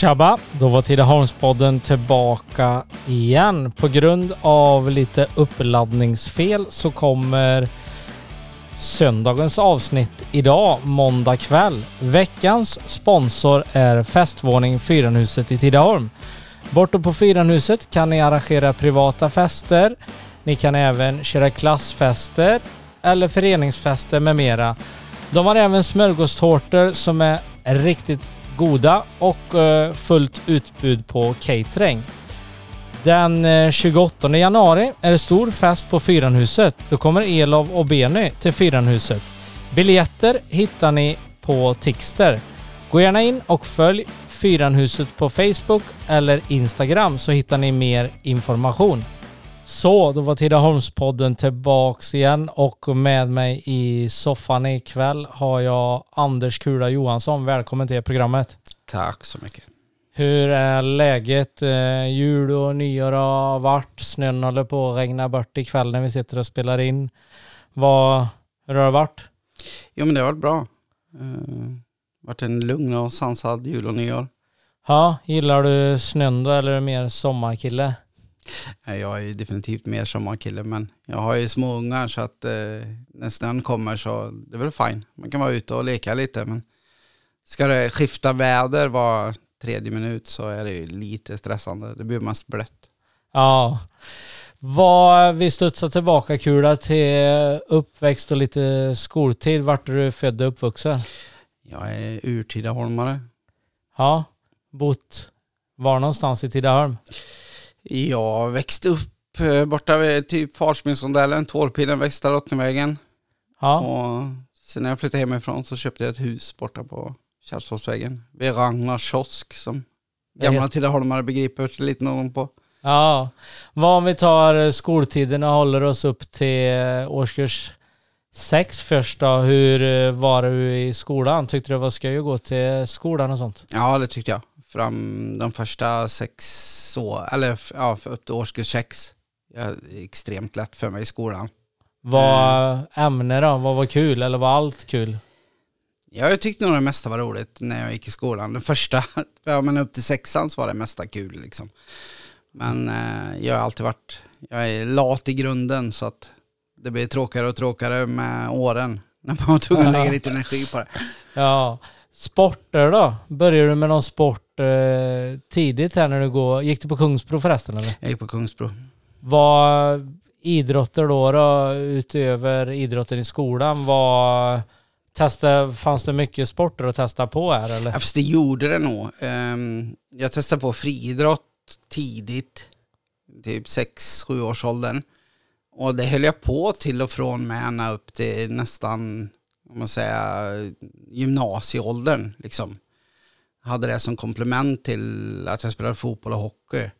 Tjaba! Då var Tidaholmspodden tillbaka igen. På grund av lite uppladdningsfel så kommer söndagens avsnitt idag, måndag kväll. Veckans sponsor är Festvåning Fyranhuset i Tidaholm. Borta på Fyranhuset kan ni arrangera privata fester. Ni kan även köra klassfester eller föreningsfester med mera. De har även smörgåstårtor som är riktigt goda och eh, fullt utbud på catering. Den eh, 28 januari är det stor fest på Fyranhuset. Då kommer Elov och Benny till Fyranhuset. Biljetter hittar ni på Tixter. Gå gärna in och följ Fyranhuset på Facebook eller Instagram så hittar ni mer information. Så, då var Tidaholmspodden tillbaks igen och med mig i soffan ikväll har jag Anders Kula Johansson. Välkommen till programmet. Tack så mycket. Hur är läget? Eh, Jul och nyår har varit. Snön håller på att regna bort ikväll när vi sitter och spelar in. Vad, hur har det varit? Jo men det har varit bra. Uh, varit en lugn och sansad jul och nyår. Ja, gillar du snön då eller är du mer sommarkille? Jag är definitivt mer sommarkille men jag har ju små ungar så att eh, när snön kommer så det är väl fine. Man kan vara ute och leka lite men ska det skifta väder var tredje minut så är det ju lite stressande. Det blir mest blött. Ja. Vad, vi studsar tillbaka Kula till uppväxt och lite skoltid. Vart är du född och uppvuxen? Jag är urtidaholmare. Ja, bott var någonstans i Tidaholm? Jag växte upp eh, borta vid typ Farsbysrondellen, Tårpilen, Västra Drottningvägen. Ja. Och sen när jag flyttade hemifrån så köpte jag ett hus borta på Kärrtorpsvägen. Vid Ragnars kiosk som gamla Tidaholmare begriper lite någon på. Ja, vad om vi tar skoltiden och håller oss upp till årskurs sex först då. Hur var du i skolan? Tyckte du det var skoj att gå till skolan och sånt? Ja, det tyckte jag. Fram de första sex år, eller ja, upp till årskurs sex. Ja, extremt lätt för mig i skolan. Vad ämne då? Vad var kul? Eller var allt kul? Ja, jag tyckte nog det mesta var roligt när jag gick i skolan. Den första, ja men upp till sexan så var det mesta kul liksom. Men eh, jag har alltid varit, jag är lat i grunden så att det blir tråkigare och tråkigare med åren. När man var tvungen att lägga lite energi på det. Ja, sporter då? Började du med någon sport eh, tidigt här när du går, gick du på Kungsbro förresten eller? Jag gick på Kungsbro. Vad idrotter då, då utöver idrotten i skolan? Vad Testa, fanns det mycket sporter att testa på här eller? Ja, fast det gjorde det nog. Ehm, jag testade på friidrott tidigt, typ 6-7 års åldern. Och det höll jag på till och från med ända upp till nästan, om man säger, gymnasieåldern liksom. Jag hade det som komplement till att jag spelade fotboll och hockey.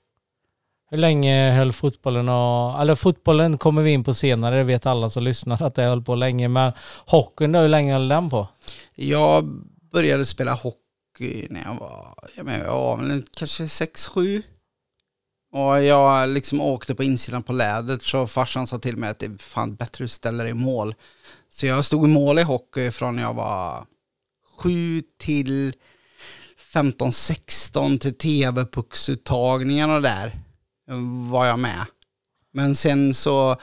Hur länge höll fotbollen och, eller fotbollen kommer vi in på senare, det vet alla som lyssnar att det höll på länge, men hockeyn då, hur länge höll den på? Jag började spela hockey när jag var, jag menar, jag var väl kanske 6-7. Och jag liksom åkte på insidan på lädret så farsan sa till mig att det är fan bättre att ställa dig i mål. Så jag stod i mål i hockey från jag var 7 till 15-16 till tv-pucksuttagningarna där var jag med. Men sen så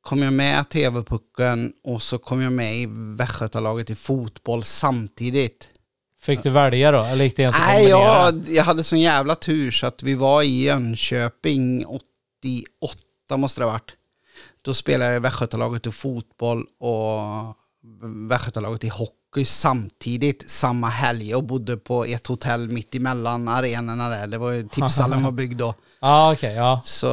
kom jag med TV-pucken och så kom jag med i Västgötalaget i fotboll samtidigt. Fick du välja då? Eller gick det ens Nej, jag, jag hade sån jävla tur så att vi var i Jönköping 88 måste det ha varit. Då spelade jag i Västgötalaget i fotboll och Västgötalaget i hockey samtidigt samma helg och bodde på ett hotell mitt emellan arenorna där. Det var ju, tipshallen var byggd då. Ja, okej, okay, ja. Så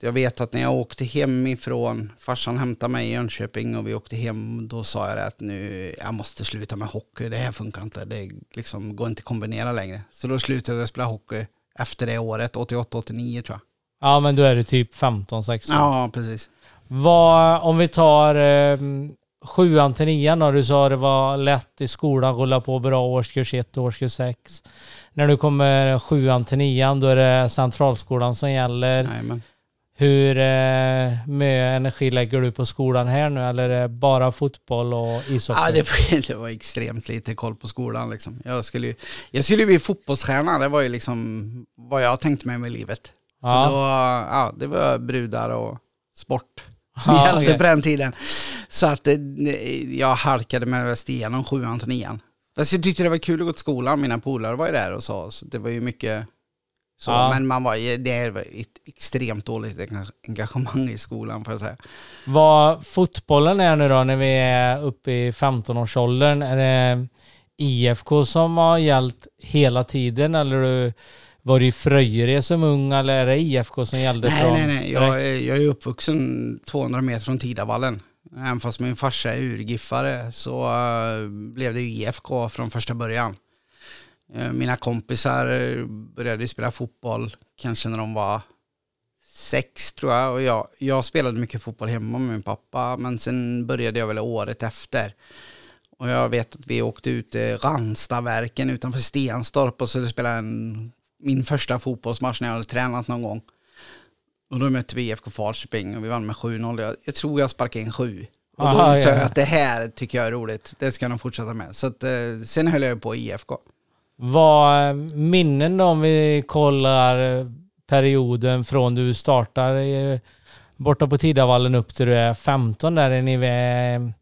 jag vet att när jag åkte hemifrån, farsan hämtade mig i Jönköping och vi åkte hem, då sa jag att nu, jag måste sluta med hockey, det här funkar inte, det liksom går inte att kombinera längre. Så då slutade jag spela hockey efter det året, 88-89 tror jag. Ja, men då är du typ 15-16. Ja, precis. Vad, om vi tar eh, sjuan till nian då, du sa det var lätt i skolan, rulla på bra årskurs 1 och årskurs 6 när du kommer sjuan till nian, då är det centralskolan som gäller. Jajamän. Hur eh, mycket energi lägger du på skolan här nu eller är det bara fotboll och ishockey? Ja, det, var, det var extremt lite koll på skolan liksom. Jag skulle, ju- jag skulle bli fotbollstränare, det var ju liksom vad jag tänkte mig med livet. Så Ja. då, ja, det var brudar och sport som Ja, gällde okej. på den tiden. Så att det, jag halkade med väst igenom sjuan till nian. Fast jag tyckte det var kul att gå till skolan, mina polare var ju där och så, så det var ju mycket så. Ja. Men man var, det var ett extremt dåligt enga- engagemang i skolan får jag säga. Vad fotbollen är nu då när vi är uppe i 15-årsåldern, är det IFK som har gällt hela tiden eller var du i Fröjered som ung eller är det IFK som gällde Nej, från nej, nej. Jag, jag är uppvuxen 200 meter från Tidavallen. Även fast min farsa är urgiffare så eh, blev det ju IFK från första början. Eh, mina kompisar började ju spela fotboll kanske när de var sex tror jag. Och jag, jag spelade mycket fotboll hemma med min pappa men sen började jag väl året efter. Och jag vet att vi åkte ut till Ranstaverken utanför Stenstorp och så spelade en, min första fotbollsmatch när jag hade tränat någon gång. Och då mötte vi IFK Falköping och vi vann med 7-0. Jag, jag tror jag sparkade in sju. Och då Aha, insåg ja. jag att det här tycker jag är roligt. Det ska nog fortsätta med. Så att, eh, sen höll jag på IFK. Vad eh, minnen då om vi kollar eh, perioden från du startar eh, borta på Tidavallen upp till du är 15 där är ni vid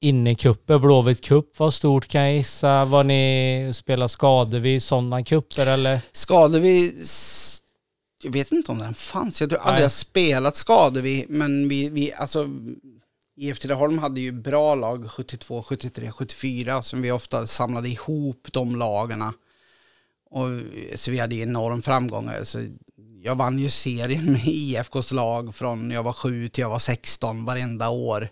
innecuper, Blåvitt cup var stort kan jag gissa. Var ni spelar skador vid sådana kupper eller? Skadevi, s- jag vet inte om den fanns. Jag tror aldrig Nej. jag spelat Skadevi, men vi, vi alltså IF Tidaholm hade ju bra lag 72, 73, 74 som vi ofta samlade ihop de lagarna. Och, så vi hade enorm framgång. Så jag vann ju serien med IFKs lag från jag var 7 till jag var 16 varenda år.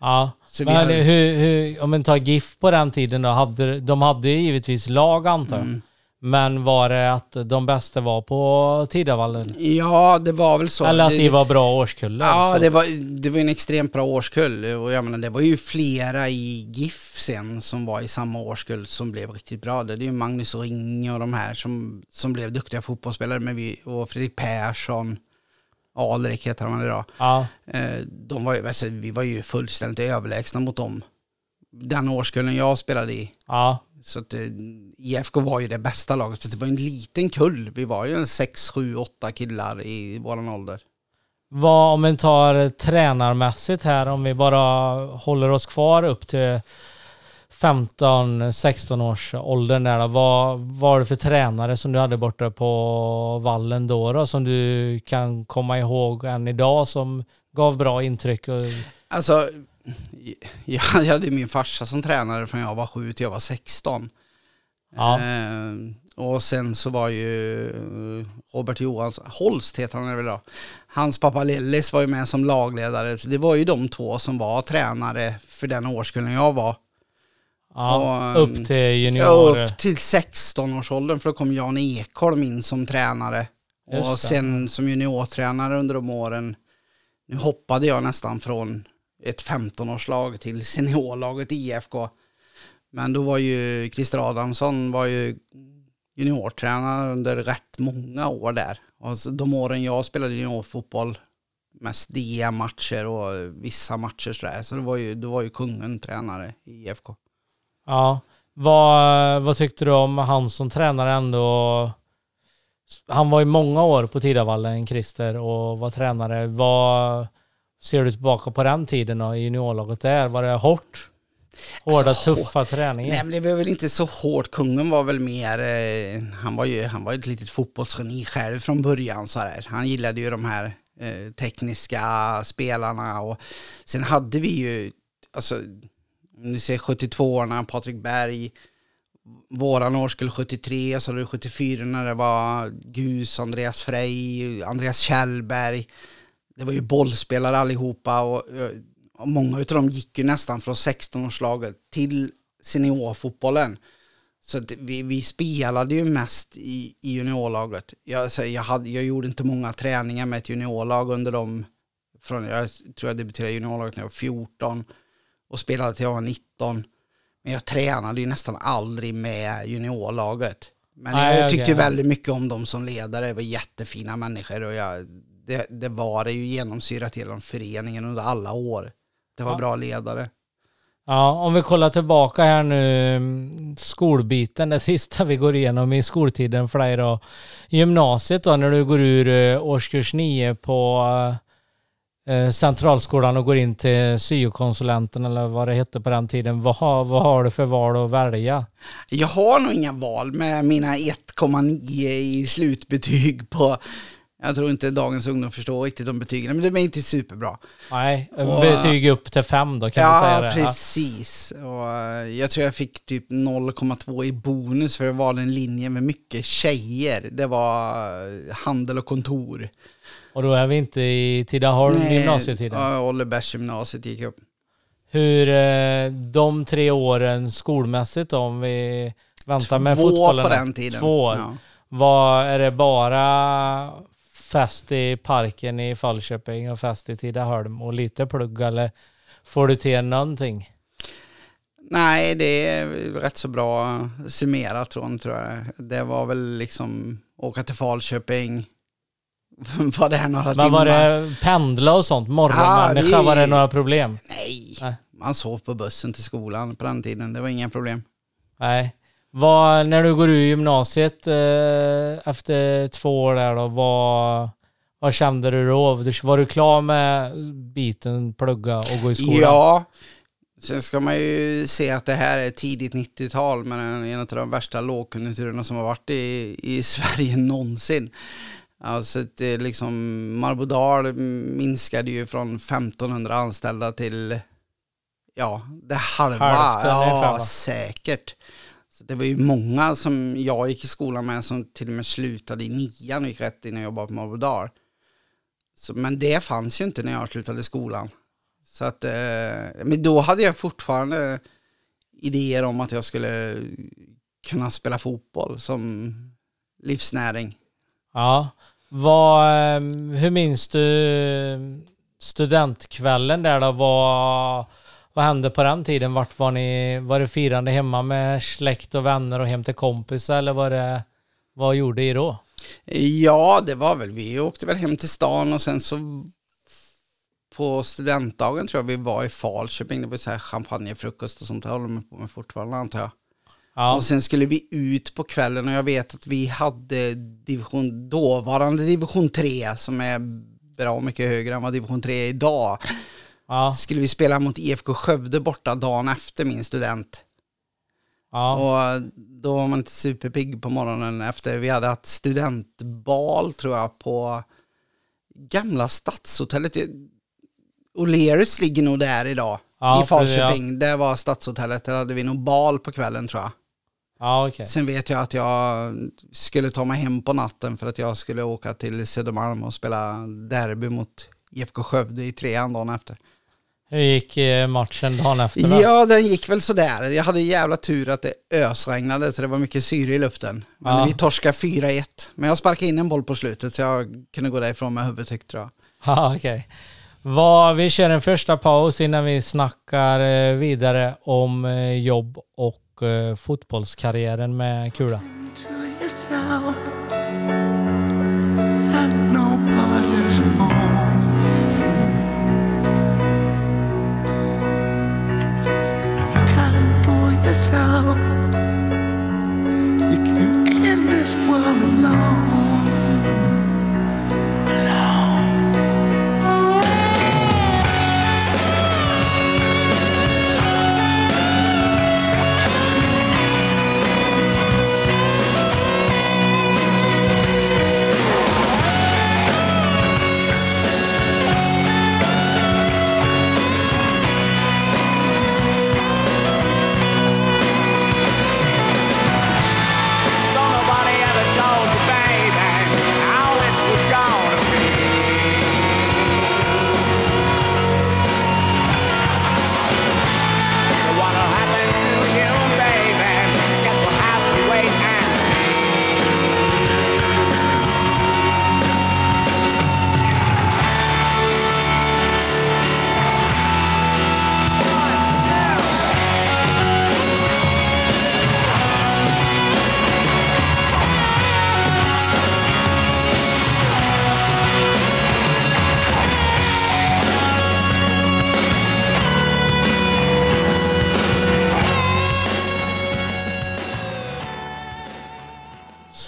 Ja, Så vi men hade- hur, hur, om man tar GIF på den tiden då, hade, de hade ju givetvis lag antar jag. Mm. Men var det att de bästa var på Tidavallen? Ja, det var väl så. Eller att Det- det var bra årskullar? Ja, så. det var, det var en extremt bra årskull. Och jag menar, det var ju flera i GIF sen som var i samma årskull som blev riktigt bra. Det är ju Magnus Ring och de här som, som blev duktiga fotbollsspelare. Men vi, och Fredrik Persson, Alrik heter han idag. Ja, Eh, de var ju, alltså, vi var ju fullständigt överlägsna mot dem. Den årskullen jag spelade i. ja. Så att eh, IFK var ju det bästa laget. För det var en liten kull. Vi var ju en 6, 7, 8 killar i våran ålder. Vad om vi tar tränarmässigt här, om vi bara håller oss kvar upp till 15-16 års åldern där då. Vad var det för tränare som du hade borta på vallen då, då som du kan komma ihåg än idag som gav bra intryck? Och, Alltså, jag hade min farsa som tränare från jag var sju till jag var 16. Ja. Eh, och sen så var ju eh, Robert Johansson, Holst heter han väl idag. Hans pappa Lillis var ju med som lagledare. Så det var ju de två som var tränare för den årskullen jag var. ja, Och, upp till Ja, juniorer. upp till 16-årsåldern för då kom Jan Ekholm in som tränare. Just och det. sen som juniortränare under de åren, nu hoppade jag nästan från ett 15-årslag till seniorlaget IFK. Men då var ju Christer Adamsson var ju juniortränare under rätt många år där. Och de åren jag spelade juniorfotboll, mest DM-matcher och vissa matcher sådär. Så det var ju, då var ju kungen tränare i IFK. Ja. Vad, vad tyckte du om han som tränare ändå? Han var ju många år på Tidavallen, Christer, och var tränare. Vad ser du tillbaka på den tiden då, i juniorlaget där? Var det hårt? Hårda, Alltså, hår- tuffa träningar? Nej men det var väl inte så hårt. Kungen var väl mer, eh, han var ju han var ett litet fotbollsgeni själv från början så här. Han gillade ju de här eh, tekniska spelarna och sen hade vi ju, alltså, om du ser 72orna, Patrik Berg, våran årskull 73, så hade du 74 när det var Gus, Andreas Frey, Andreas Kjellberg. Det var ju bollspelare allihopa och, eh, och många av dem gick ju nästan från 16-årslaget till seniorfotbollen. Så vi, vi spelade ju mest i, i juniorlaget. Jag, alltså, jag, hade, jag gjorde inte många träningar med ett juniorlag under de, från, jag tror jag debuterade i juniorlaget när jag var 14 och spelade till jag var 19. Men jag tränade ju nästan aldrig med juniorlaget. Men Nej, jag tyckte okej. väldigt mycket om dem som ledare, det var jättefina människor och jag, det, det var det ju genomsyrat genom föreningen under alla år. Det var Ja. bra ledare. Ja, om vi kollar tillbaka här nu, mm, skolbiten, det sista vi går igenom i skoltiden för dig då. Gymnasiet då, när du går ur eh, årskurs 9 på eh, centralskolan och går in till syokonsulenten eller vad det hette på den tiden. Vad vad har du för val att välja? Jag har nog inga val med mina 1,9 i slutbetyg på, jag tror inte dagens ungdom förstår riktigt de betygen, men de är inte superbra. Nej, Och- betyg upp till fem då kan vi säga Ja, det. precis. Och eh, jag tror jag fick typ 0,2 i bonus för det var en linje med mycket tjejer. Det var eh, handel och kontor. Och då är vi inte i Tidaholm Nej, gymnasietiden. Ja, Ollebergs gymnasiet gick upp. Hur eh, de tre åren skolmässigt då, om vi väntar med Två fotbollen. på då. den tiden. Två år. Ja. Vad är det bara fest i parken i Falköping och fest i Tidaholm och lite plugg eller får du till någonting? Nej, det är rätt så bra summerat tror tror jag. Det var väl liksom åka till Falköping, var det här några Men timmar? var det pendla och sånt? Morgonmänniska, Ja, vi- var det några problem? Nej, Nej. man sov på bussen till skolan på den tiden. Det var inga problem. Nej. Vad, när du går ur gymnasiet eh, efter två år där då, vad, vad kände du då? Var du klar med biten plugga och gå i skolan? Ja, sen ska man ju se att det här är tidigt 90-tal men en, av de värsta lågkonjunkturerna som har varit i, i Sverige någonsin. Alltså det liksom Marbodal minskade ju från 1500 anställda till ja, det halva. Hälften ja, säkert. Det var ju många som jag gick i skolan med som till och med slutade i nian och gick rätt in och jobbade på Marbodal. Men det fanns ju inte när jag slutade skolan. Så att, eh, men då hade jag fortfarande idéer om att jag skulle kunna spela fotboll som livsnäring. Ja. Vad, eh, hur minns du studentkvällen där då? Vad, vad hände på den tiden? Vart var ni? Var det firande hemma med släkt och vänner och hem till kompisar eller var det, vad gjorde ni då? Ja, det var väl, vi åkte väl hem till stan och sen så på studentdagen tror jag vi var i Falköping, det var så här champagnefrukost och sånt, det håller man på med fortfarande antar jag. Ja, Och sen skulle vi ut på kvällen och jag vet att vi hade division, dåvarande division 3 som är bra mycket högre än vad division 3 är idag. Ja, Skulle vi spela mot IFK Skövde borta dagen efter min student. ja. Och då var man inte superpigg på morgonen efter. Vi hade haft studentbal tror jag på gamla stadshotellet. O'Learys ligger nog där idag. Ja, I Falköping. Det var stadshotellet. Där hade vi nog bal på kvällen tror jag. Ja, okej. Sen vet jag att jag skulle ta mig hem på natten för att jag skulle åka till Södermalm och spela derby mot IFK Skövde i trean dagen efter. Hur gick eh, matchen dagen efter då? Ja, den gick väl sådär. Jag hade jävla tur att det ösregnade så det var mycket syre i luften. Men Ja. vi torskade 4-1. Men jag sparkade in en boll på slutet så jag kunde gå därifrån med huvudet högt tror jag. Ja, okej. Vad- Vi kör en första paus innan vi snackar eh, vidare om eh, jobb och fotbollskarriären med Kula. one alone.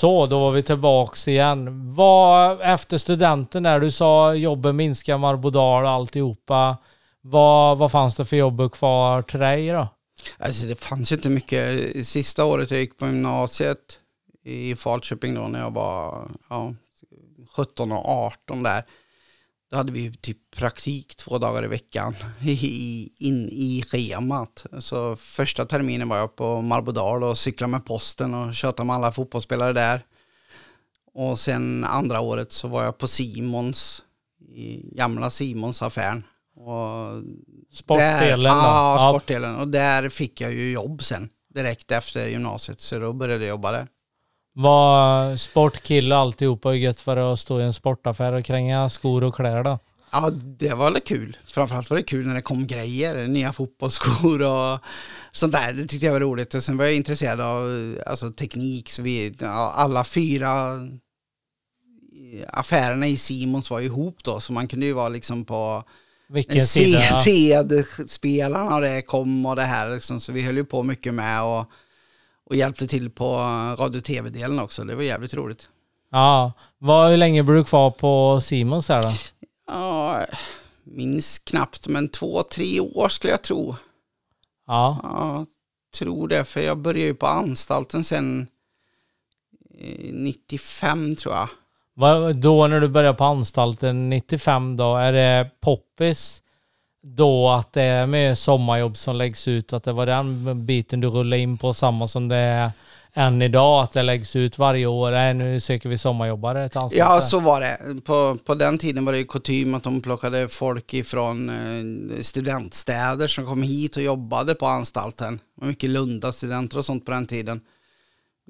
Så, då var vi tillbaks igen. Vad, efter studenten där, du sa jobben minskar, Marbodal och alltihopa. Vad, vad fanns det för jobb kvar till dig då? Alltså det fanns inte mycket. Sista året jag gick på gymnasiet i Falköping då när jag var ja, 17 och 18 där. Då hade vi typ praktik två dagar i veckan i, in i schemat. Så första terminen var jag på Marbodal och cyklade med posten och tjötade med alla fotbollsspelare där. Och sen andra året så var jag på Simons, i gamla Simons affären. Och Sportdelen där? Ja, sportdelen. Och där fick jag ju jobb sen direkt efter gymnasiet. Så då började jag jobba där. Var sportkille alltihopa och gött för att stå i en sportaffär och kränga skor och kläder då? Ja, det var väl kul. Framförallt var det kul när det kom grejer, nya fotbollsskor och sånt där. Det tyckte jag var roligt. Och sen var jag intresserad av alltså, teknik. Så vi, ja, alla fyra affärerna i Simons var ihop då, så man kunde ju vara liksom på Vilken? CD-spelarna och det kom och det här liksom. Så vi höll ju på mycket med och, och hjälpte till på radio och tv-delen också. Det var jävligt roligt. Ja. Vad, hur länge blir du kvar på Simons här då? Ja, minns knappt, men två, tre år skulle jag tro. Ja. Ja, tror det, för jag började ju på anstalten sen eh, 95 tror jag. Vad, då när du börjar på anstalten 95 då, är det poppis då att det är med sommarjobb som läggs ut, att det var den biten du rullade in på, samma som det är än idag, att det läggs ut varje år. Nej, nu söker vi sommarjobbare till anstalten. Ja, så var det. På, på den tiden var det ju kutym att de plockade folk ifrån eh, studentstäder som kom hit och jobbade på anstalten. Det var mycket Lunda-studenter och sånt på den tiden.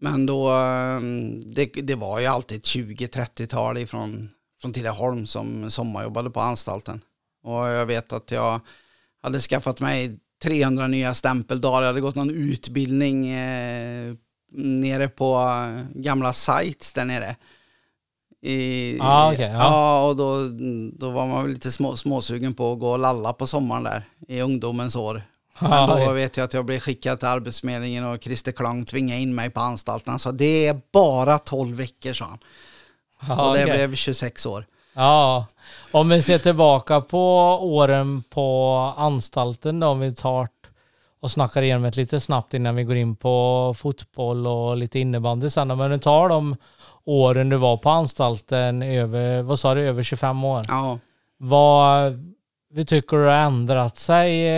Men då, eh, det, det var ju alltid ett 20-30-tal ifrån från Tidaholm som sommarjobbade på anstalten. Och jag vet att jag hade skaffat mig 300 nya stämpeldagar, jag hade gått någon utbildning eh, nere på eh, gamla sites där nere. I, Ah, okej, ja. ja. och då, då var man väl lite små, småsugen på att gå och lalla på sommaren där i ungdomens år. Men Ja, då vet jag att jag blev skickad till Arbetsförmedlingen och Christer Klang tvingade in mig på anstalten. Han sa det är bara 12 veckor sa han. ja, och det okej. blev 26 år. Ja, om vi ser tillbaka på åren på anstalten då, om vi tar och snackar igenom ett lite snabbt innan vi går in på fotboll och lite innebandy sen. Men du tar de åren du var på anstalten över, vad sa du, över 25 år. Ja. Vad vi tycker du har ändrat sig?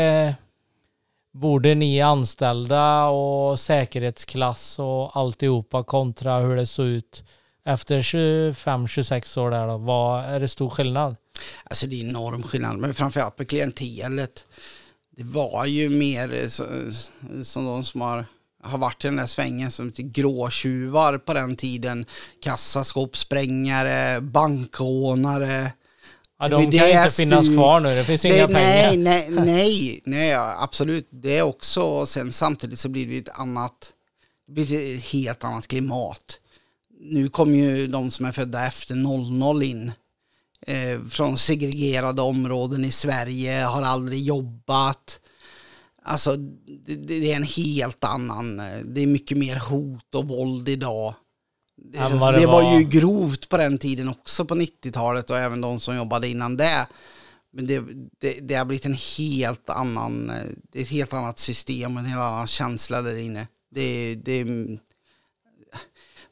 Borde ni anställda och säkerhetsklass och alltihopa kontra hur det såg ut efter 25-26 år där då? Vad, är det stor skillnad? Alltså det är enorm skillnad, men framförallt på klientelet. Det var ju mer eh, så, som de som har, har varit i den där svängen som gråtjuvar på den tiden. Kassaskåpssprängare, bankrånare. Ja, de ju kan det inte finnas stu- kvar nu. Det finns Det- inga nej, pengar. nej, nej, nej, absolut. Det också. Och sen samtidigt så blir det ett annat, det blir ett helt annat klimat. Nu kommer ju de som är födda efter 00 in. Eh, från segregerade områden i Sverige, har aldrig jobbat. Alltså det, det är en helt annan, eh, det är mycket mer hot och våld idag. Det, vad det var ju grovt på den tiden också på 90-talet och även de som jobbade innan det. Men det, det, det har blivit en helt annan, eh, det är ett helt annat system, en helt annan känsla där inne. Det, det,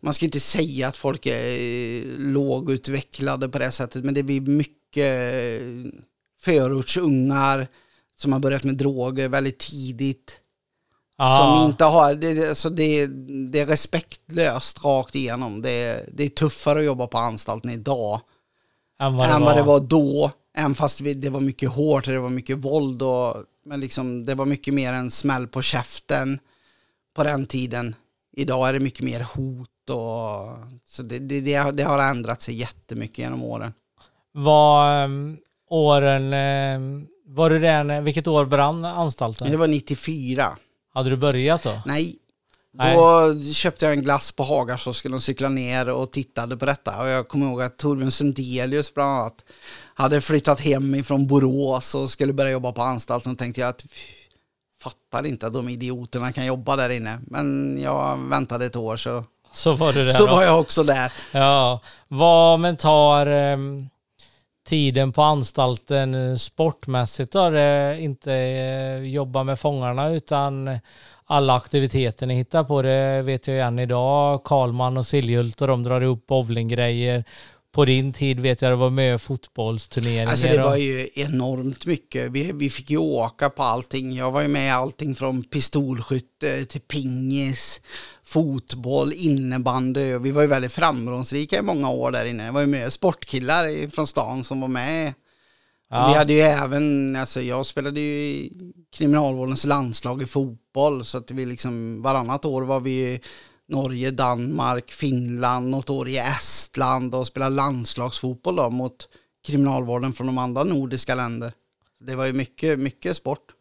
man ska inte säga att folk är eh, lågutvecklade på det sättet, men det blir mycket eh, förortsungar som har börjat med droger väldigt tidigt. Som Ja, inte har, det, alltså det, det är respektlöst rakt igenom. Det, det är tuffare att jobba på anstalten idag än vad det än var. vad det var då. Även fast vi, det var mycket hårt och det var mycket våld. Och, men liksom, det var mycket mer en smäll på käften på den tiden. Idag är det mycket mer hot och så det, det, det, har- det har ändrat sig jättemycket genom åren. Var um, åren... ehm, var du där, vilket år brann anstalten? Det var 94. Hade du börjat då? Nej. Nej. Då köpte jag en glass på Haga så skulle de cykla ner och tittade på detta. Och jag kommer ihåg att Torbjörn Sundelius bland annat hade flyttat hem ifrån Borås och skulle börja jobba på anstalten. Och tänkte jag att "Fy, fattar inte att de idioterna kan jobba där inne. Men jag väntade ett år så Så var du där Så då. var jag också där. Ja, vad men tar ehm, tiden på anstalten eh, sportmässigt då? Det inte eh, jobba med fångarna utan alla aktiviteter ni hittar på det vet jag ju än idag. Karlman och Siljult och de drar ihop bowlinggrejer. På din tid vet jag det var med fotbollsturneringar. Alltså det var ju enormt mycket. Vi, vi fick ju åka på allting. Jag var ju med i allting från pistolskytte till pingis, fotboll, innebandy. Vi var ju väldigt framgångsrika i många år där inne. Det var ju med sportkillar från stan som var med. Ja. Vi hade ju även, alltså jag spelade ju i kriminalvårdens landslag i fotboll. Så att vi liksom varannat år var vi i Norge, Danmark, Finland, något år i Estland och spelade landslagsfotboll då mot kriminalvården från de andra nordiska länder. Det var ju mycket, mycket sport.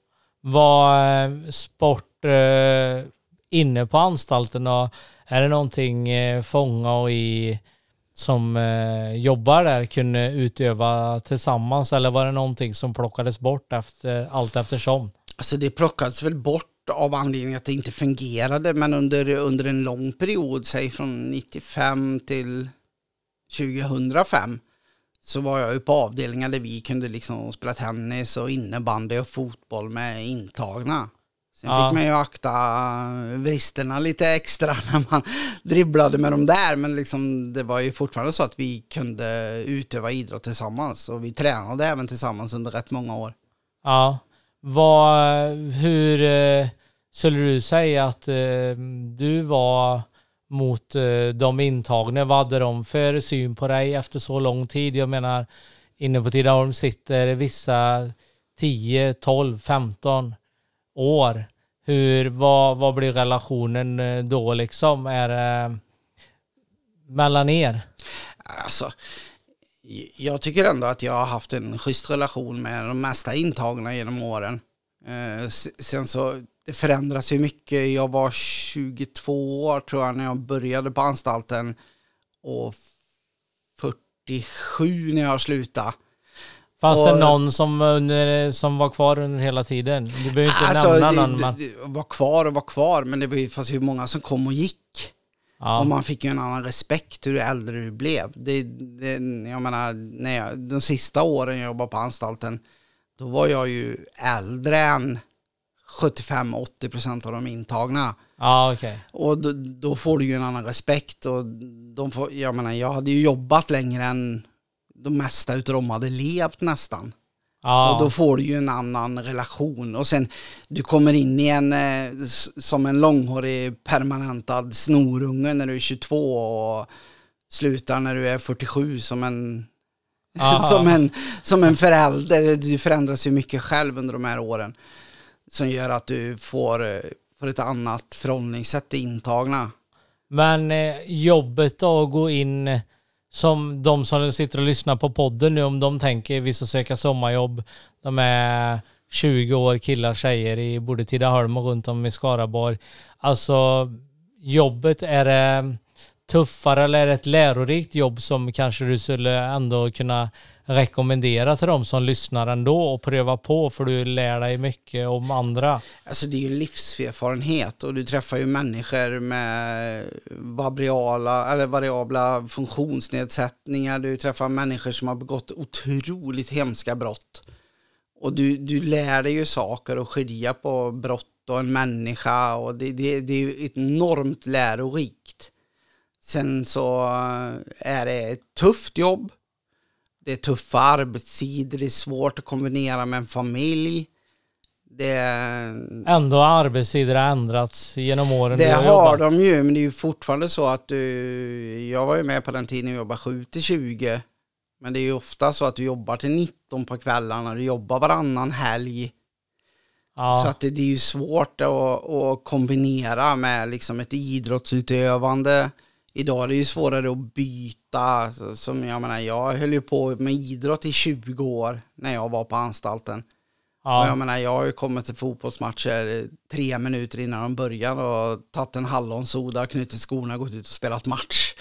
Var eh, sport eh, inne på anstalten och är det någonting eh, fånga och i som eh, jobbar där kunde utöva tillsammans eller var det någonting som plockades bort efter allt eftersom? Alltså det plockades väl bort av anledning att det inte fungerade, men under, under en lång period, säg från 95 till 2005, så var jag ju på avdelningar där vi kunde liksom spela tennis och innebandy och fotboll med intagna. Sen Ja. fick man ju akta vristerna lite extra när man dribblade med dem där, men liksom det var ju fortfarande så att vi kunde utöva idrott tillsammans och vi tränade även tillsammans under rätt många år. Ja. Vad, hur eh, skulle du säga att eh, du var mot eh, de intagna? Vad hade de för syn på dig efter så lång tid? Jag menar, inne på Tidaholm sitter vissa 10, 12, 15 år. Hur, vad, vad blir relationen eh, då liksom? Är det mellan er? Alltså, jag tycker ändå att jag har haft en schysst relation med de mesta intagna genom åren. Eh, sen så, det förändras ju mycket. Jag var 22 år tror jag när jag började på anstalten och 47 när jag slutade. Fanns Och- det någon som, under, som var kvar under hela tiden? Du behöver inte Alltså, nämna någon. Men, var kvar och var kvar, men det fanns ju många som kom och gick. ja. Och man fick ju en annan respekt hur äldre du blev. Det, det, jag menar, när jag, de sista åren jag jobbade på anstalten, då var jag ju äldre än 75-80% av de intagna. Ja, okej. Och då, då får du ju en annan respekt. Och de får, jag menar, jag hade ju jobbat längre än de mesta utav dem hade levt nästan. Ja. Och då får du ju en annan relation. Och sen, du kommer in i en, eh, som en långhårig permanentad snorunge när du är 22 och slutar när du är 47 som en, som en, som en förälder. Du förändras ju mycket själv under de här åren. Som gör att du får, eh, får ett annat förhållningssätt till intagna. Men eh, jobbet då att gå in som de som sitter och lyssnar på podden nu om de tänker vi ska söka sommarjobb. De är 20 år killar, tjejer i både Tidaholm och runt om i Skaraborg. Alltså jobbet, är det tuffare eller är det ett lärorikt jobb som kanske du skulle ändå kunna rekommendera till de som lyssnar ändå och pröva på för du lär dig mycket om andra. Alltså det är ju livserfarenhet och du träffar ju människor med variabla, eller variabla funktionsnedsättningar. Du träffar människor som har begått otroligt hemska brott. Och du, du lär dig ju saker och skilja på brott och en människa och det, det, det är ju enormt lärorikt. Sen så eh, är det ett tufft jobb. Det är tuffa arbetstider, det är svårt att kombinera med en familj. Det, Ändå har arbetstider ändrats genom åren det har jobbat. de ju, men det är ju fortfarande så att du, jag var ju med på den tiden jag jobbade 7 till 20. Men det är ju ofta så att du jobbar till 19 på kvällarna, du jobbar varannan helg. Ja. Så att det, det är ju svårt att, att kombinera med liksom ett idrottsutövande. Idag är det ju svårare att byta. Så- Som jag menar, jag höll ju på med idrott i 20 år när jag var på anstalten. Och ja. jag menar, jag har ju kommit till fotbollsmatcher tre minuter innan de börjar och tagit en hallonsoda, knutit skorna, gått ut och spelat match.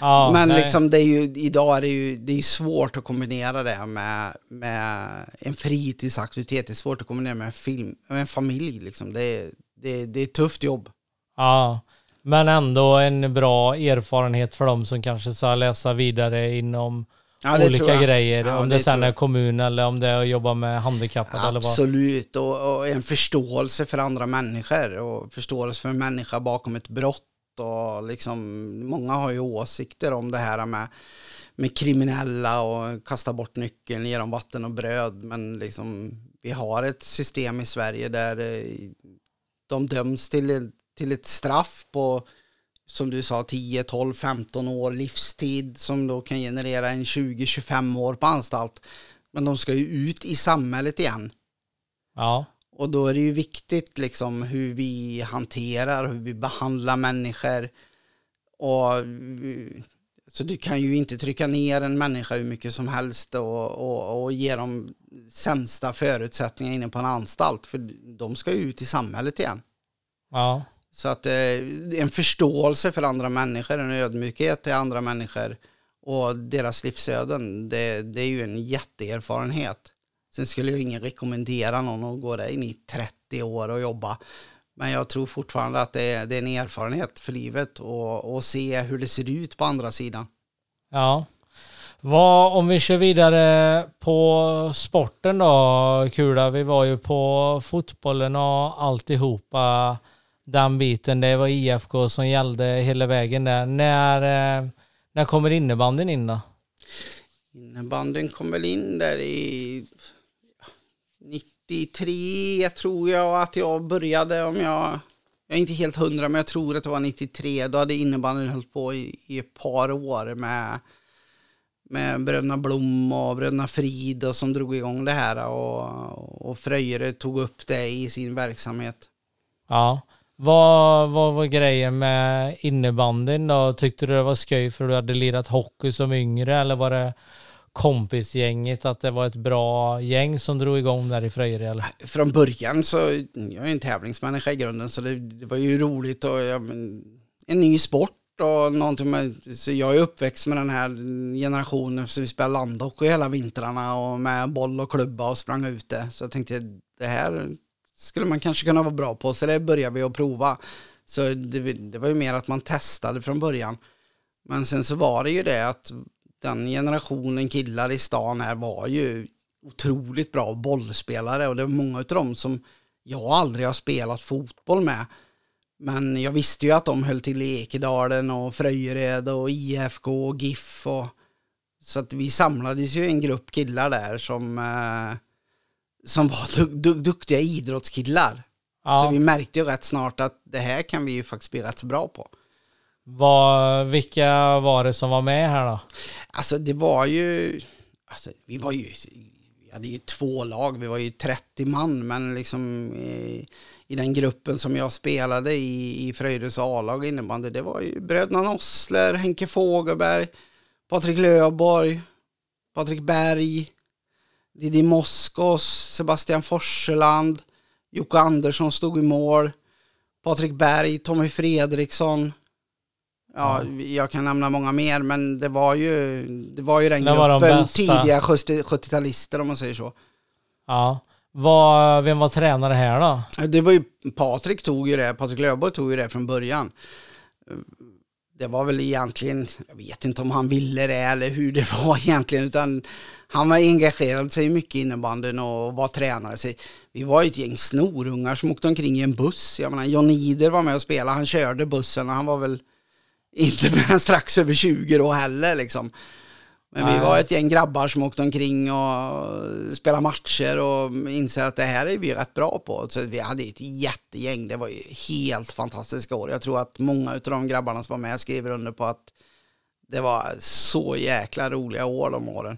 Ja, Men nej. liksom det är ju, idag är det ju det är svårt att kombinera det med, med en fritidsaktivitet. Det är svårt att kombinera med en film, med en familj liksom. Det är, det det är ett tufft jobb. Ja. Men ändå en bra erfarenhet för dem som kanske ska läsa vidare inom Ja, olika grejer. Ja, om det det sen är kommun eller om det är att jobba med handikappade eller vad. Absolut, och, och en förståelse för andra människor och förståelse för en människa bakom ett brott. Och liksom, många har ju åsikter om det här med, med kriminella och kasta bort nyckeln, ge dem vatten och bröd. Men liksom, vi har ett system i Sverige där eh, de döms till, till ett straff på som du sa 10, 12, 15 år livstid som då kan generera en 20-25 år på anstalt. Men de ska ju ut i samhället igen. Ja, Och då är det ju viktigt liksom hur vi hanterar, hur vi behandlar människor. Och, så du kan ju inte trycka ner en människa hur mycket som helst och, och, och ge dem sämsta förutsättningar inne på en anstalt. För de ska ju ut i samhället igen. ja, så att eh, en förståelse för andra människor, en ödmjukhet till andra människor och deras livsöden, det, det är ju en jätteerfarenhet. Sen skulle jag ingen rekommendera någon att gå där in i 30 år och jobba. Men jag tror fortfarande att det är, det är en erfarenhet för livet och, och se hur det ser ut på andra sidan. ja. Vad, om vi kör vidare på sporten då, Kula. Vi var ju på fotbollen och alltihopa. Den biten, det var IFK som gällde hela vägen där. När, eh, när kommer innebandyn in då? Innebandyn kom väl in där i ja, 93 tror jag att jag började om jag jag är inte helt hundra men jag tror att det var 93 då hade innebandyn hållit på i, i ett par år med med Bröderna Blom och Bröderna Frid och som drog igång det här och, och Fröjre tog upp det i sin verksamhet. Ja. Vad, vad var grejen med innebandyn då? Tyckte du det var skoj för du hade lirat hockey som yngre eller var det kompisgänget att det var ett bra gäng som drog igång där i Fröjre från början så, jag är en tävlingsmänniska i grunden, så det, det var ju roligt och ja, men, en ny sport och någonting med, så jag är uppväxt med den här generationen, så vi spelade landhockey hela vintrarna och med boll och klubba och sprang ute. Så jag tänkte, det här skulle man kanske kunna vara bra på, så det började vi att prova. Så det, det var ju mer att man testade från början. Men sen så var det ju det att den generationen killar i stan här var ju otroligt bra bollspelare och det var många av dem som jag aldrig har spelat fotboll med. Men jag visste ju att de höll till i Ekedalen och Fröjered och IFK och GIF och så att vi samlades ju en grupp killar där som eh, som var du, du, duktiga idrottskillar. Ja. Så vi märkte ju rätt snart att det här kan vi ju faktiskt bli rätt så bra på. Vad, vilka var det som var med här då? Alltså det var ju, alltså, vi var ju, vi hade ju två lag, vi var ju 30 man, men liksom i, i den gruppen som jag spelade i, i Fröjdes A-lag innebandy, det var ju bröderna Nossler, Henke Fogelberg, Patrik Löborg, Patrik Berg, Didi Moskos, Sebastian Forseland, Jocke Andersson stod i mål, Patrik Berg, Tommy Fredriksson, Ja, jag kan nämna många mer, men det var ju, det var ju den Det var de gruppen bästa. tidiga 70 70-talister om man säger så. Ja. Vad, vem var tränare här då? Det var ju, Patrik tog ju det, Patrik Löfborg tog ju det från början. Det var väl egentligen, jag vet inte om han ville det eller hur det var egentligen, utan han var engagerad sig mycket i innebandyn och var tränare. Så vi var ju ett gäng snorungar som åkte omkring i en buss. Jag menar, John Ider var med och spelade, han körde bussen och han var väl inte mer än strax över 20 då heller liksom. Men vi var ett gäng grabbar som åkte omkring och spelade matcher och inser att det här är vi rätt bra på. Så vi hade ett jättegäng, det var ju helt fantastiska år. Jag tror att många av de grabbarna som var med skriver under på att det var så jäkla roliga år de åren.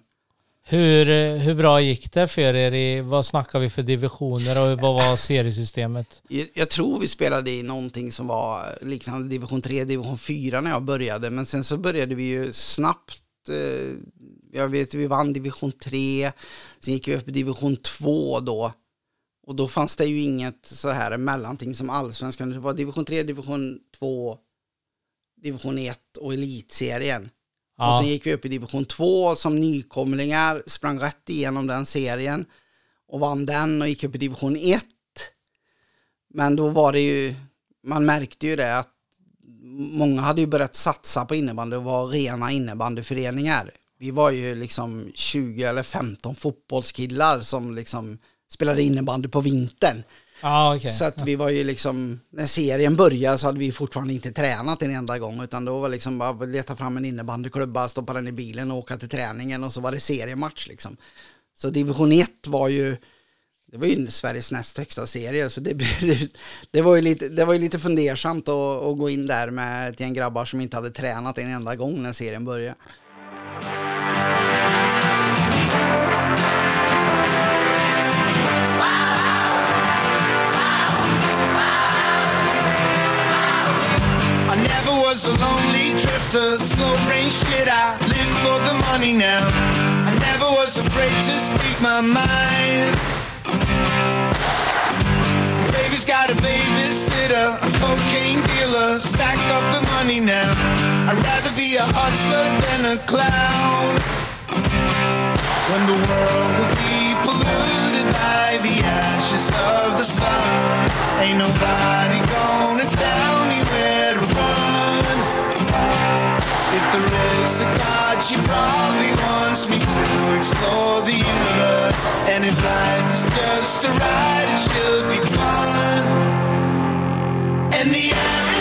Hur, hur bra gick det för er? I, vad snackar vi för divisioner och vad var seriesystemet? Jag, jag tror vi spelade i någonting som var liknande division 3, division 4 när jag började. Men sen så började vi ju snabbt. Eh, jag vet vi vann division 3. Sen gick vi upp i division 2 då. Och då fanns det ju inget så här mellanting som allsvenskan. Det var division 3, division 2, division 1 och elitserien. Och Ja, sen gick vi upp i division 2 som nykomlingar, sprang rätt igenom den serien och vann den och gick upp i division 1. Men då var det ju, man märkte ju det att många hade ju börjat satsa på innebandy och var rena innebandyföreningar. Vi var ju liksom 20 eller 15 fotbollskillar som liksom spelade innebandy på vintern. Ja, okej. Så att vi var ju liksom, när serien började så hade vi fortfarande inte tränat en enda gång utan då var liksom bara att leta fram en innebandyklubba, stoppa den i bilen och åka till träningen och så var det seriematch liksom. Så division 1 var ju, det var ju Sveriges näst högsta serie så det, det, det var ju lite, det var ju lite fundersamt att, att gå in där med ett gäng grabbar som inte hade tränat en enda gång när serien började. I never was a lonely drifter, slow brain shit. I live for the money now. I never was afraid to speak my mind. Baby's got a babysitter, a cocaine dealer, stack up the money now. I'd rather be a hustler than a clown. When the world will be polluted by the ashes of the sun, ain't nobody gonna tell me where to run. If there is a God, she probably wants me to explore the universe. And if life is just a ride, it should be fun. And the air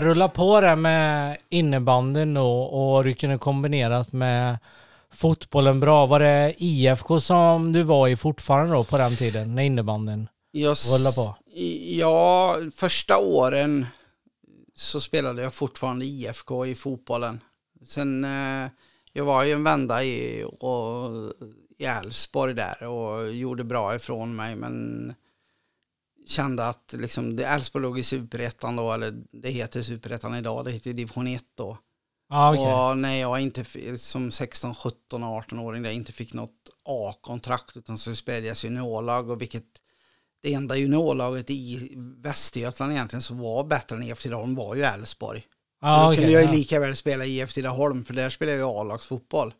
det rullar på det med innebandyn och du kunde kombinerat med fotbollen bra. Var det IFK som du var i fortfarande då på den tiden, när innebandyn rullar på? Ja, första åren så spelade jag fortfarande IFK i fotbollen. Sen, eh, jag var ju en vända i, och, i Elfsborg där och gjorde bra ifrån mig men kände att liksom, det Elfsborg låg i superettan då, eller det heter superettan idag, det heter division 1 då. Ja, okej. Och när jag inte, som 16, 17, 18-åring, där inte fick något A-kontrakt utan så spelade jag juniorlag och vilket det enda juniorlaget i Västergötland egentligen som var bättre än IF Tidaholm var ju Elfsborg. Så då kunde jag ju ja. lika väl spela i IF Tidaholm för där spelade jag ju A-lagsfotboll.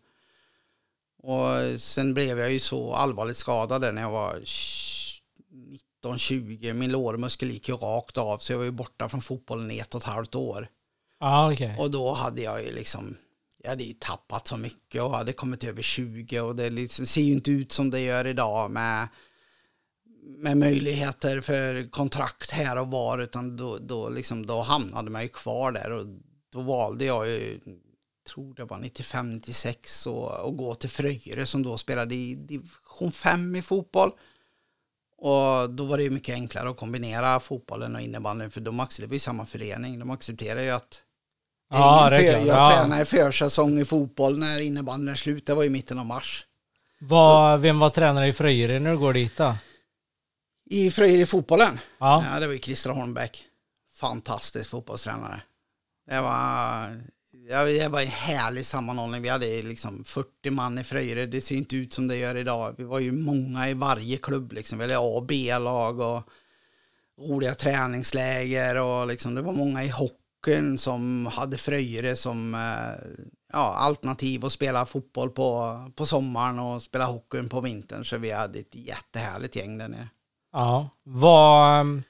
Och sen blev jag ju så allvarligt skadad när jag var 19-20. Min lårmuskel gick ju rakt av så jag var ju borta från fotbollen i ett och ett halvt år. Ja, okej. Och då hade jag ju liksom, jag hade ju tappat så mycket och hade kommit över 20 och det liksom, ser ju inte ut som det gör idag med, med möjligheter för kontrakt här och var utan då, då, liksom, då hamnade man ju kvar där och då valde jag ju, tror det var 95-96 och, och gå till Fröjre som då spelade i division 5 i fotboll. Och då var det ju mycket enklare att kombinera fotbollen och innebandyn för de accepterar ju samma förening. De accepterar ju att Ja, för, jag Ja. tränar i försäsong i fotboll när innebandyn är slut. Det var i mitten av mars. Vad- vem var tränare i Fröjre när du går dit då? I Fröjer i fotbollen? Ja. Ja, det var ju Christer Holmbäck. Fantastisk fotbollstränare. Det var, ja, det var en härlig sammanhållning. Vi hade liksom 40 man i Fröjre. Det ser inte ut som det gör idag. Vi var ju många i varje klubb. Liksom. Vi hade A och B-lag och roliga träningsläger. Och liksom, det var många i hockeyn som hade Fröjre som eh, ja, alternativ att spela fotboll på, på sommaren och spela hockeyn på vintern. Så vi hade ett jättehärligt gäng där nere. Ja. vad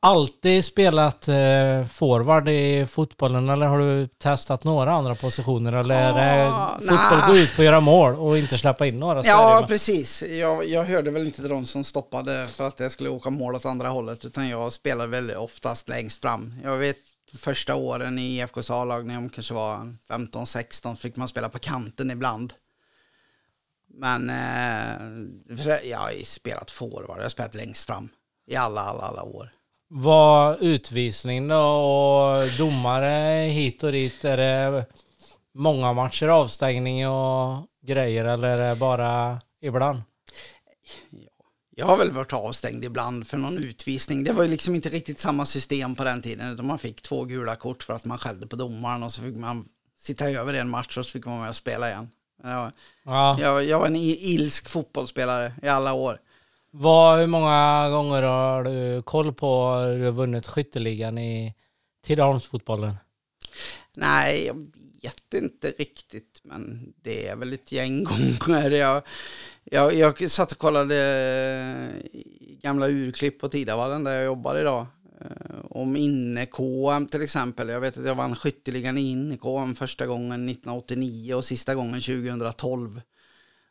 alltid spelat uh, forward i fotbollen eller har du testat några andra positioner? Eller är det Ah, fotboll nej. gå ut på att göra mål och inte släppa in några? Ja, precis. Jag, jag hörde väl inte till de som stoppade för att jag skulle åka mål åt andra hållet, utan jag spelade väl oftast längst fram. Jag vet första åren i IFKs A-lag, när jag kanske var 15-16, fick man spela på kanten ibland. Men eh, jag har spelat forward, jag har spelat längst fram i alla, alla, alla år. Var utvisning då och domare hit och dit, är det många matcher avstängning och grejer eller är det bara ibland? Jag har väl varit avstängd ibland för någon utvisning. Det var ju liksom inte riktigt samma system på den tiden. Utan man fick två gula kort för att man skällde på domaren och så fick man sitta över en match och så fick man med och spela igen. Jag, Ja. jag, jag var en ilsk fotbollsspelare i alla år. Vad, hur många gånger har du koll på hur du har vunnit skytteligan i Tidaholmsfotbollen? Nej, jag vet inte riktigt, men det är väl ett gäng gånger. Jag, jag, jag satt och kollade eh, gamla urklipp på Tidavallen där jag jobbar idag. Eh, om inne-KM till exempel. Jag vet att jag vann skytteligan i inne-KM första gången 1989 och sista gången 2012.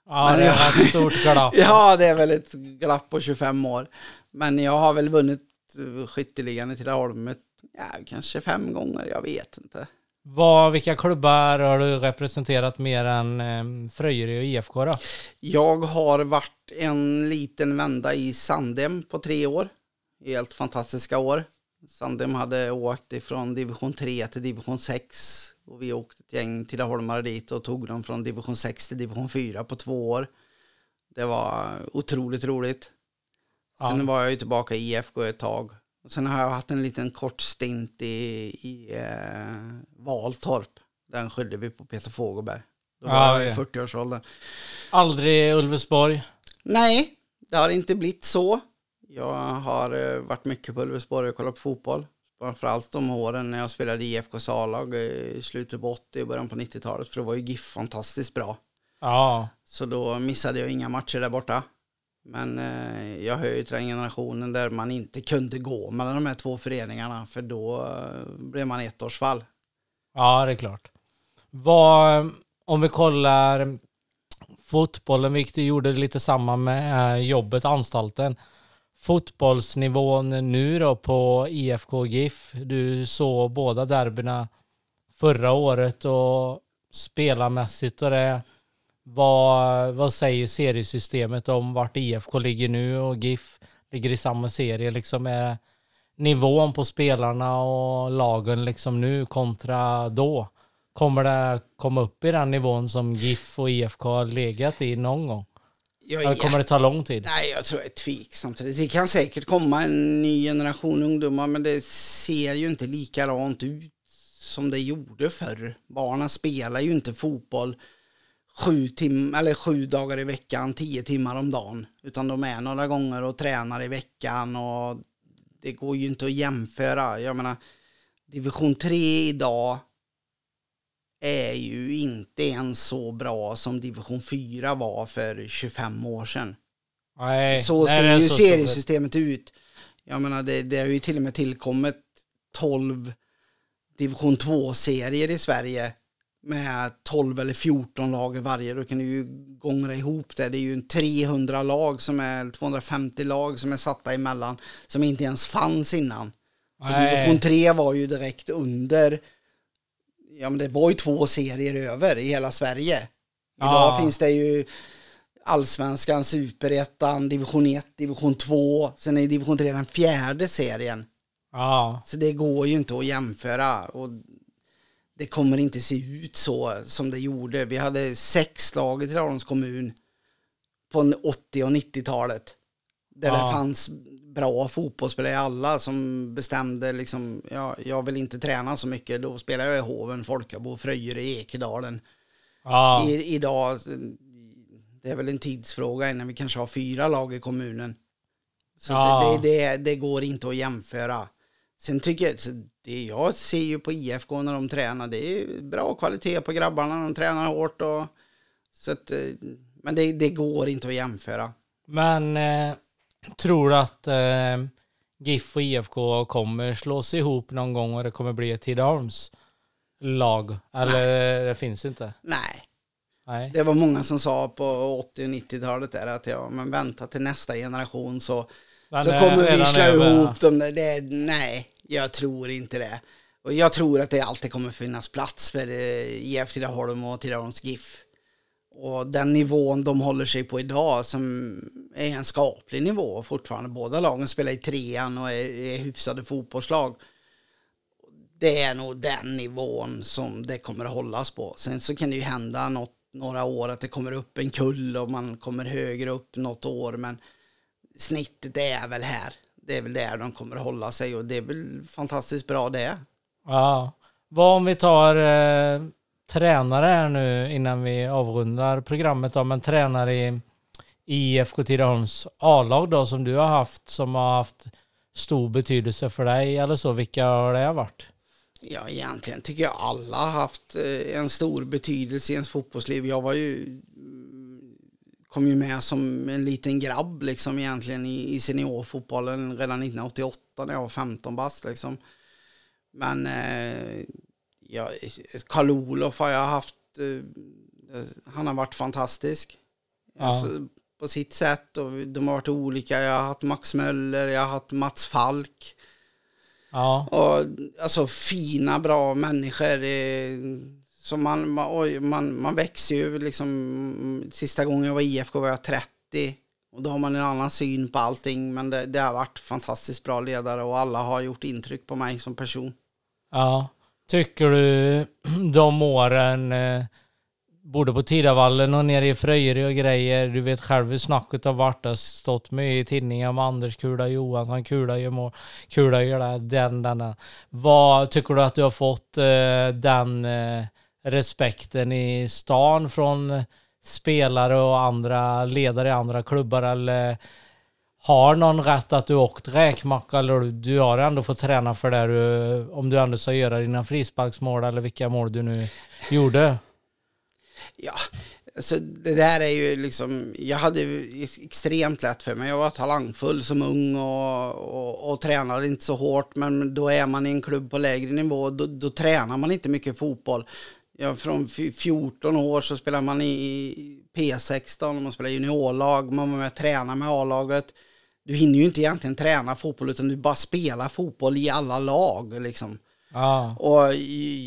Ja, det är ett stort glapp. Ja, det är väl ett glapp på 25 år. Men jag har väl vunnit eh, skytteligan i Tidaholm ja, kanske fem gånger, jag vet inte. Vad, vilka klubbar har du representerat mer än um, Fröjeri och IFK då? Jag har varit en liten vända i Sandem på tre år. Helt fantastiska år. Sandem hade åkt ifrån division 3 till division 6 och vi åkte ett gäng Tidaholmare dit och tog dem från division 6 till division 4 på två år. Det var otroligt roligt. Sen Ja. var jag ju tillbaka i IFK ett tag. Och sen har jag haft en liten kort stint i, i eh, Valtorp. Den skyllde vi på Peter Fogelberg. Då var Ja, jag i ja. 40-årsåldern. Aldrig Ulvesborg? Nej, det har inte blivit så. Jag har eh, varit mycket på Ulvesborg och kollat på fotboll. Framförallt de åren när jag spelade i IFKs A-lag i slutet på 80 och början på 90-talet. För då var ju GIF fantastiskt bra. Ja. Så då missade jag inga matcher där borta. Men eh, jag hör ju till den generationen där man inte kunde gå mellan de här två föreningarna. För då eh, blev man ettårsfall. Ja, det är klart. Vad, om vi kollar fotbollen, vilket du gjorde lite samma med eh, jobbet, anstalten. Fotbollsnivån nu då på IFK GIF. Du såg båda derbyna förra året och spelarmässigt och det. Vad, vad säger seriesystemet om vart IFK ligger nu och GIF ligger i samma serie? Liksom är nivån på spelarna och lagen liksom nu kontra då? Kommer det komma upp i den nivån som GIF och IFK har legat i någon gång? Jag Eller kommer det ta lång tid? Nej, jag tror jag är tveksam till det. Det kan säkert komma en ny generation ungdomar, men det ser ju inte likadant ut som det gjorde förr. Barnen spelar ju inte fotboll sju, tim eller sju dagar i veckan, tio timmar om dagen, utan de är några gånger och tränar i veckan och det går ju inte att jämföra. Jag menar, division 3 idag är ju inte ens så bra som division 4 var för 25 år sedan. Nej, Så nej, ser ju så seriesystemet ut. Jag menar, det, det har ju till och med tillkommit 12 division 2-serier i Sverige med 12 eller 14 lag i varje. Då kan du ju gångra ihop det. Det är ju en 300 lag som är, 250 lag som är satta emellan som inte ens fanns innan. Division 3 var ju direkt under, ja men det var ju två serier över i hela Sverige. Idag Ja. finns det ju Allsvenskan, Superettan, Division 1, Division 2, sen är Division 3 den fjärde serien. Ja, Så det går ju inte att jämföra och det kommer inte se ut så som det gjorde. Vi hade sex lag i Tidaholms kommun på 80 och 90-talet. Där Ja. det fanns bra fotbollsspelare i alla som bestämde liksom, ja, jag vill inte träna så mycket. Då spelar jag i Hoven, Folkabo, Fröjre, Ekedalen. Ja, I, idag, det är väl en tidsfråga innan vi kanske har fyra lag i kommunen. Så Ja. det, det, det, går inte att jämföra. Sen tycker jag, det jag ser ju på IFK när de tränar, det är bra kvalitet på grabbarna, de tränar hårt och så att, eh, men det, det går inte att jämföra. men eh, tror du att eh, GIF och IFK kommer slås ihop någon gång och det kommer bli ett Tidaholms lag? Eller det finns inte? Nej, Nej. det var många som sa på 80 och 90-talet där att ja, men vänta till nästa generation så Den så kommer vi slå ihop dem. där. Det, nej, jag tror inte det. Och jag tror att det alltid kommer finnas plats för eh, IF Tidaholm och Tidaholms GIF. Och den nivån de håller sig på idag som är en skaplig nivå fortfarande. Båda lagen spelar i trean och är, är hyfsade fotbollslag. Det är nog den nivån som det kommer att hållas på. Sen så kan det ju hända något, några år att det kommer upp en kull och man kommer högre upp något år. Men snittet är väl här. Det är väl där de kommer att hålla sig och det är väl fantastiskt bra det. Ja. Vad om vi tar eh, tränare här nu innan vi avrundar programmet då, men tränare i IFK Tidaholms A-lag då som du har haft som har haft stor betydelse för dig eller så, vilka har det varit? Ja, egentligen tycker jag alla har haft eh, en stor betydelse i ens fotbollsliv. Jag var ju kom ju med som en liten grabb liksom egentligen i, i seniorfotbollen redan 1988 när jag var 15 bast liksom. Men eh, ja, Karl-Olof har jag haft, eh, han har varit fantastisk. Ja. Alltså, på sitt sätt och de har varit olika. Jag har haft Max Möller, jag har haft Mats Falk. Ja, Och, alltså fina, bra människor. Som man, man, oj, man, man växer ju liksom. Sista gången jag var i IFK var jag 30. Och då har man en annan syn på allting. Men det, det har varit fantastiskt bra ledare och alla har gjort intryck på mig som person. ja. Tycker du de åren, eh, både på Tidavallen och nere i Fröjre och grejer, du vet själv hur snacket har varit, det har stått med i tidningar om Anders Kula Johansson, Kula gör mål, Kula gör det, den, den, den. Vad tycker du att du har fått eh, den eh, respekten i stan från spelare och andra ledare i andra klubbar eller har någon rätt att du åkt räkmacka eller du, har ändå fått träna för det du, om du ändå ska göra dina frisparksmål eller vilka mål du nu gjorde? Ja, så det där är ju liksom, jag hade extremt lätt för mig. Jag var talangfull som ung och, och, och tränade inte så hårt. Men då är man i en klubb på lägre nivå, då, då tränar man inte mycket fotboll. Ja, från 14 år så spelar man i P16, man spelar juniorlag, man var med och tränade med A-laget. Du hinner ju inte egentligen träna fotboll utan du bara spelar fotboll i alla lag liksom. Ja, Och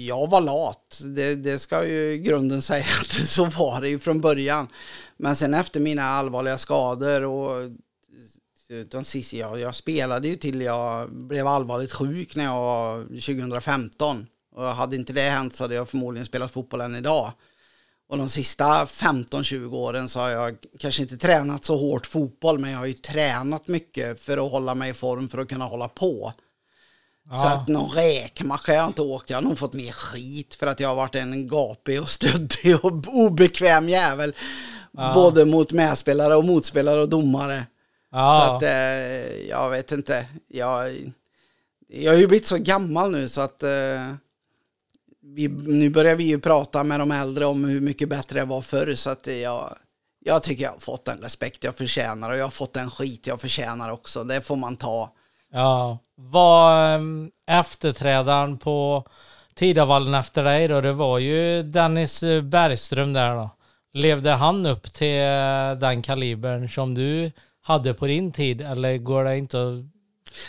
jag var lat, det, det ska ju grunden säga att så var det ju från början. Men sen efter mina allvarliga skador och jag, jag spelade ju till jag blev allvarligt sjuk när jag var 2015. Och hade inte det hänt så hade jag förmodligen spelat fotboll än idag. Och de sista 15-20 åren så har jag kanske inte tränat så hårt fotboll men jag har ju tränat mycket för att hålla mig i form för att kunna hålla på. Så ja, att någon räkmacka jag inte åkt. Jag har nog fått mer skit för att jag har varit en gapig och stöddig och obekväm jävel. Ja. Både mot medspelare och motspelare och domare. Så ja, att eh, jag vet inte. Jag, jag har ju blivit så gammal nu så att eh, vi, nu börjar vi ju prata med de äldre om hur mycket bättre det var förr. Så att jag, jag tycker jag har fått den respekt jag förtjänar och jag har fått den skit jag förtjänar också. Det får man ta. ja. Var ehm, efterträdaren på Tidavallen efter dig då, det var ju Dennis Bergström där då. Levde han upp till den kalibern som du hade på din tid eller går det inte att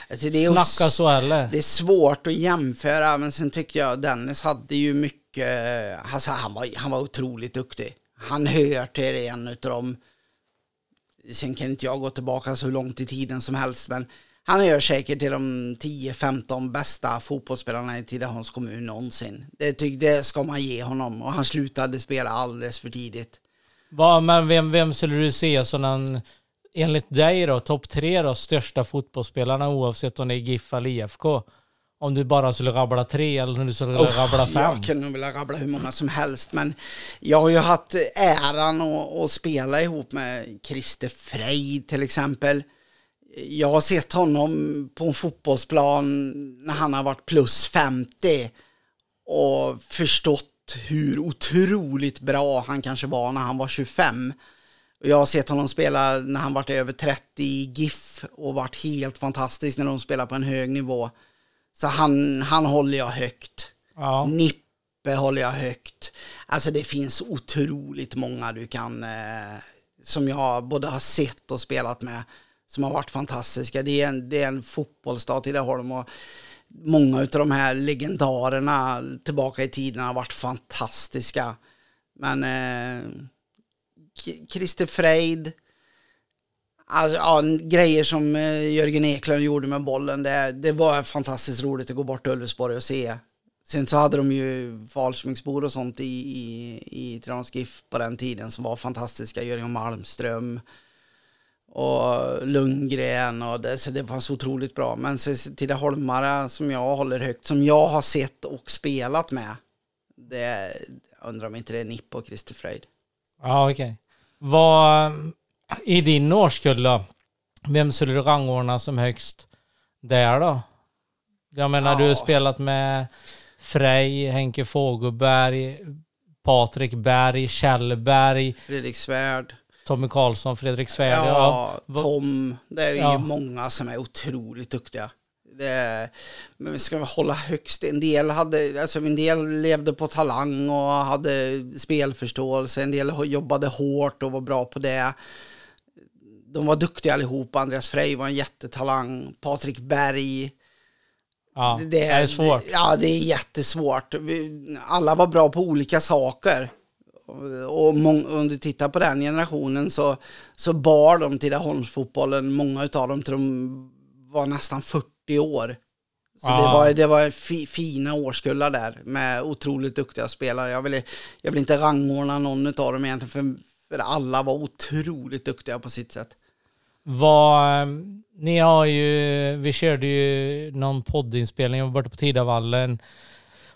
Alltså det är snacka så heller? Det är svårt att jämföra, men sen tycker jag Dennis hade ju mycket, alltså han var, han var otroligt duktig. Han hör till en utav dem, sen kan inte jag gå tillbaka så långt i tiden som helst, men han hör säkert till de 10-15 bästa fotbollsspelarna i Tidaholms kommun någonsin. Det, tyck, det ska man ge honom och han slutade spela alldeles för tidigt. Va, men vem, vem skulle du se som den enligt dig då, topp tre då, största fotbollsspelarna oavsett om det är GIF eller IFK. Om du bara skulle rabbla tre eller om du skulle Oh, rabbla fem. Jag kunde nog vilja rabbla hur många som helst, men jag har ju haft äran att, att spela ihop med Christer Frejd till exempel. Jag har sett honom på en fotbollsplan när han har varit plus 50 och förstått hur otroligt bra han kanske var när han var 25. Jag har sett honom spela när han varit över 30 i GIF och varit helt fantastisk när de spelar på en hög nivå. Så han, han håller jag högt. Ja. Nippe håller jag högt. Alltså det finns otroligt många du kan, eh, som jag både har sett och spelat med, som har varit fantastiska. Det är en, det är en fotbollsstad Tidaholm och många av de här legendarerna tillbaka i tiden har varit fantastiska. Men eh, Christer Frejd, Alltså, ja, grejer som eh, Jörgen Eklund gjorde med bollen, det, det var fantastiskt roligt att gå bort till Ulvsborg och se. Sen så hade de ju Falsmingsbor och sånt i, i, i Tranås GIF på den tiden som var fantastiska. Jörgen Malmström och Lundgren och det, så det fanns otroligt bra. Men så Tidaholmare som jag håller högt, som jag har sett och spelat med, det undrar om inte det är Nipp och Christer Frejd. Ja, okej. Vad, i din årskull då, vem skulle du rangordna som högst där då? Jag menar, du har Ja. spelat med Frej, Henke Fogelberg, Patrik Berg, Kjellberg, Fredrik Svärd. Tommy Karlsson, Fredrik Svärd. Ja. Ja, Tom. Det är ju Ja. många som är otroligt duktiga. Det men vi ska väl hålla högst. En del, hade, alltså en del levde på talang och hade spelförståelse. En del jobbade hårt och var bra på det. De var duktiga allihop. Andreas Frey var en jättetalang. Patrik Berg. ja. Det, är svårt. Ja, det är jättesvårt. Vi- Alla var bra på olika saker. Och om du tittar på den generationen så, så bar de Tidaholmsfotbollen, många av dem till de var nästan 40 år. Så det Ah. var, det var fi, fina årskullar där med otroligt duktiga spelare. Jag vill, jag vill inte rangordna någon av dem egentligen för, för alla var otroligt duktiga på sitt sätt. Vad, eh, ni har ju, vi körde ju någon poddinspelning, borta på Tidavallen.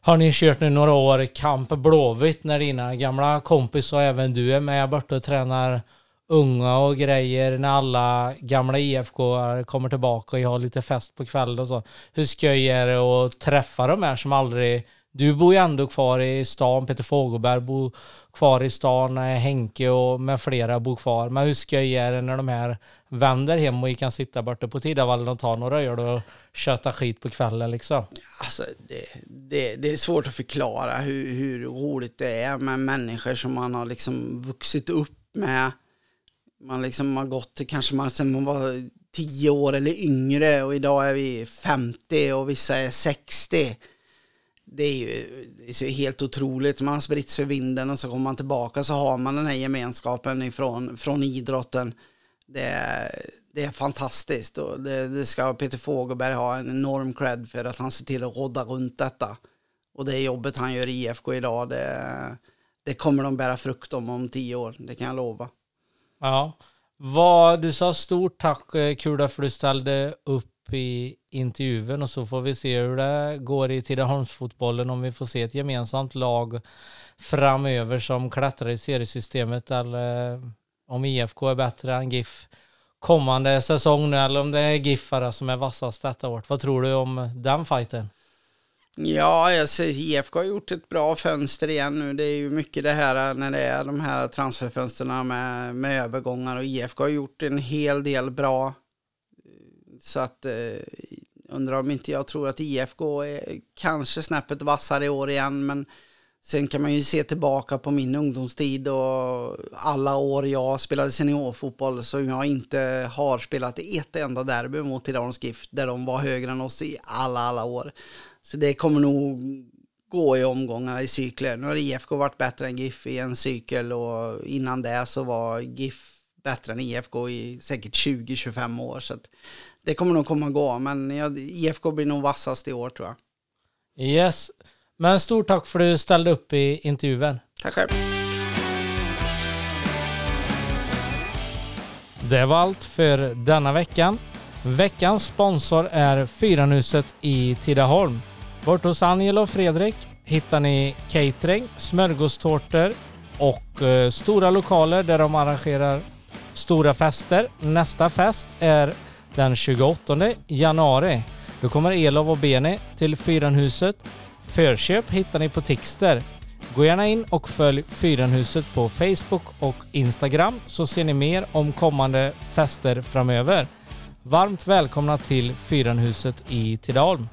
Har ni kört nu några år Kamp Blåvitt när dina gamla kompisar och även du är med borta och tränar unga och grejer när alla gamla IFK kommer tillbaka och jag har lite fest på kvällen och så. Hur skoj är det att träffa de här som aldrig... Du bor ju ändå kvar i stan, Peter Fogelberg bor kvar i stan, eh, Henke och med flera bor kvar. Men hur skoj är det när de här vänder hem och vi kan sitta borta på Tidavallen och ta några öl och köta skit på kvällen liksom? Alltså, det, det, det är svårt att förklara hur, hur roligt det är med människor som man har liksom vuxit upp med. Man liksom har gått till kanske man sen man var tio år eller yngre och idag är vi 50 och vissa är 60. Det är ju det är helt otroligt. Man har spritts för vinden och så kommer man tillbaka så har man den här gemenskapen ifrån, från idrotten. Det är, det är fantastiskt och det, det ska Peter Fogelberg ha en enorm cred för att han ser till att rodda runt detta. Och det jobbet han gör i IFK idag, det, det kommer de bära frukt om om tio år, det kan jag lova. Ja. Vad, du sa stort tack eh, Kula för du ställde upp i intervjun och så får vi se hur det går i Tidaholmsfotbollen om vi får se ett gemensamt lag framöver som klättrar i seriesystemet eller eh, om IFK är bättre än GIF kommande säsong nu eller om det är GIF som är vassast detta året. Vad tror du om den fighten? Ja, jag ser IFK har gjort ett bra fönster igen nu. Det är ju mycket det här eh, när det är de här transferfönsterna med, med övergångar och IFK har gjort en hel del bra. Så att eh, undrar om inte jag tror att IFK är kanske snäppet vassare i år igen, men sen kan man ju se tillbaka på min ungdomstid och alla år jag spelade seniorfotboll som jag inte har spelat ett enda derby mot Tidaholms GIF där de var högre än oss i alla, alla år. Så det kommer nog gå i omgångar i cykler. Nu har IFK varit bättre än GIF i en cykel och innan det så var GIF bättre än IFK i säkert 20-25 år. Så det kommer nog komma och gå, men IFK blir nog vassast i år tror jag. Yes. Men stort tack för att du ställde upp i intervjun. Tack själv. Det var allt för denna veckan. Veckans sponsor är Fyranhuset i Tidaholm. Bort hos Angelo och Fredrik hittar ni catering, smörgåstårtor och eh, stora lokaler där de arrangerar stora fester. Nästa fest är den 28 januari. Då kommer Elov och Beni till Fyrenhuset. Förköp hittar ni på Tixter. Gå gärna in och följ Fyrenhuset på Facebook och Instagram så ser ni mer om kommande fester framöver. Varmt välkomna till Fyrenhuset i Tidaholm.